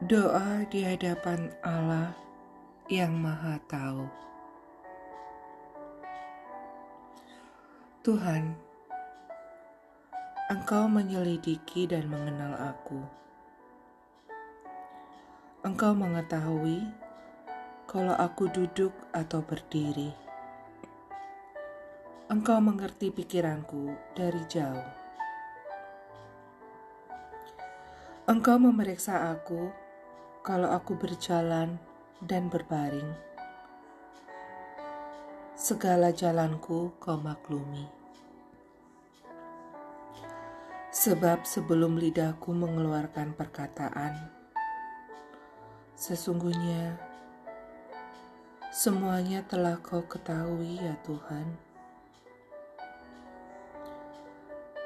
Doa di hadapan Allah yang Maha Tahu. Tuhan, Engkau menyelidiki dan mengenal aku. Engkau mengetahui kalau aku duduk atau berdiri. Engkau mengerti pikiranku dari jauh. Engkau memeriksa aku kalau aku berjalan dan berbaring. Segala jalanku kau maklumi. Sebab sebelum lidahku mengeluarkan perkataan, sesungguhnya semuanya telah kau ketahui ya Tuhan.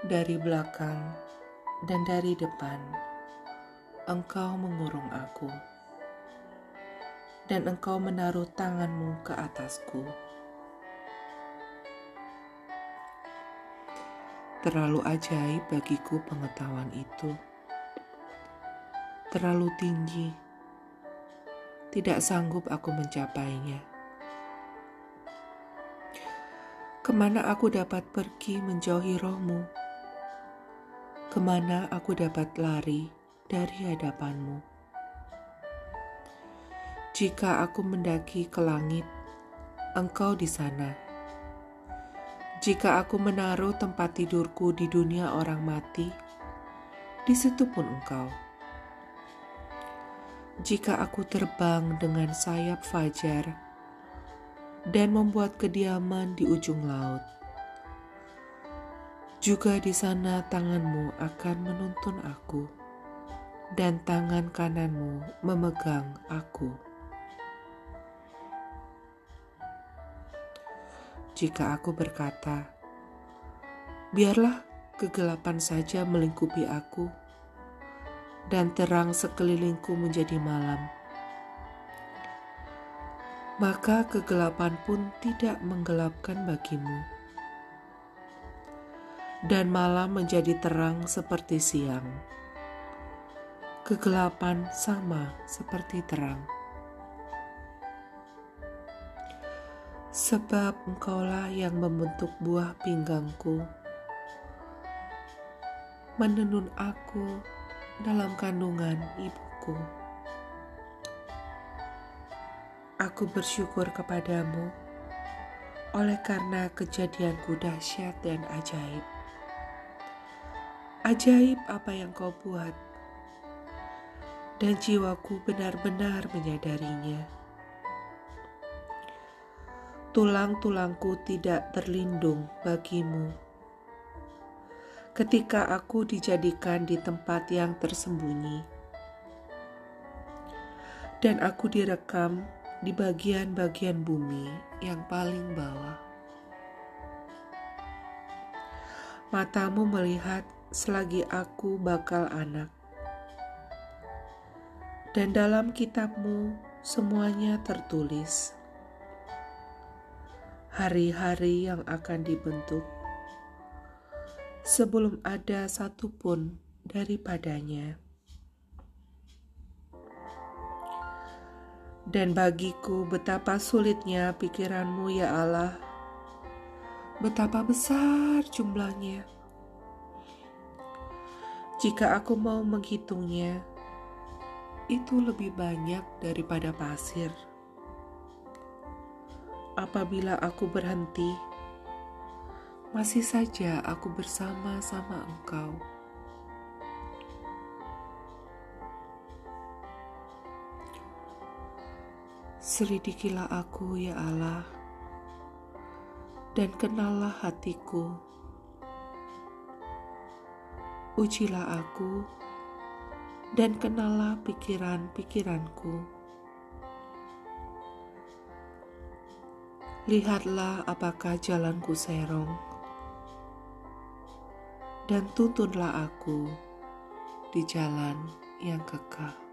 Dari belakang dan dari depan engkau mengurung aku, dan engkau menaruh tanganmu ke atasku. Terlalu ajaib bagiku pengetahuan itu. Terlalu tinggi, tidak sanggup aku mencapainya. Ke mana aku dapat pergi menjauhi rohmu? Ke mana aku dapat lari dari hadapanmu. Jika aku mendaki ke langit, engkau di sana. Jika aku menaruh tempat tidurku di dunia orang mati, di situ pun engkau. Jika aku terbang dengan sayap fajar dan membuat kediaman di ujung laut, juga di sana tanganmu akan menuntun aku dan tangan kananmu memegang aku. Jika aku berkata, "Biarlah kegelapan saja melingkupi aku, dan terang sekelilingku menjadi malam," maka kegelapan pun tidak menggelapkan bagimu, dan malam menjadi terang seperti siang kegelapan sama seperti terang. Sebab engkaulah yang membentuk buah pinggangku, menenun aku dalam kandungan ibuku. Aku bersyukur kepadamu oleh karena kejadianku dahsyat dan ajaib. Ajaib apa yang kau buat dan jiwaku benar-benar menyadarinya. Tulang-tulangku tidak terlindung bagimu. Ketika aku dijadikan di tempat yang tersembunyi, dan aku direkam di bagian-bagian bumi yang paling bawah. Matamu melihat selagi aku bakal anak dan dalam kitabmu semuanya tertulis. Hari-hari yang akan dibentuk sebelum ada satupun daripadanya. Dan bagiku betapa sulitnya pikiranmu ya Allah, betapa besar jumlahnya. Jika aku mau menghitungnya, itu lebih banyak daripada pasir. Apabila aku berhenti, masih saja aku bersama-sama Engkau. Selidikilah aku, ya Allah, dan kenallah hatiku. Ujilah aku dan kenallah pikiran-pikiranku. Lihatlah apakah jalanku serong, dan tuntunlah aku di jalan yang kekal.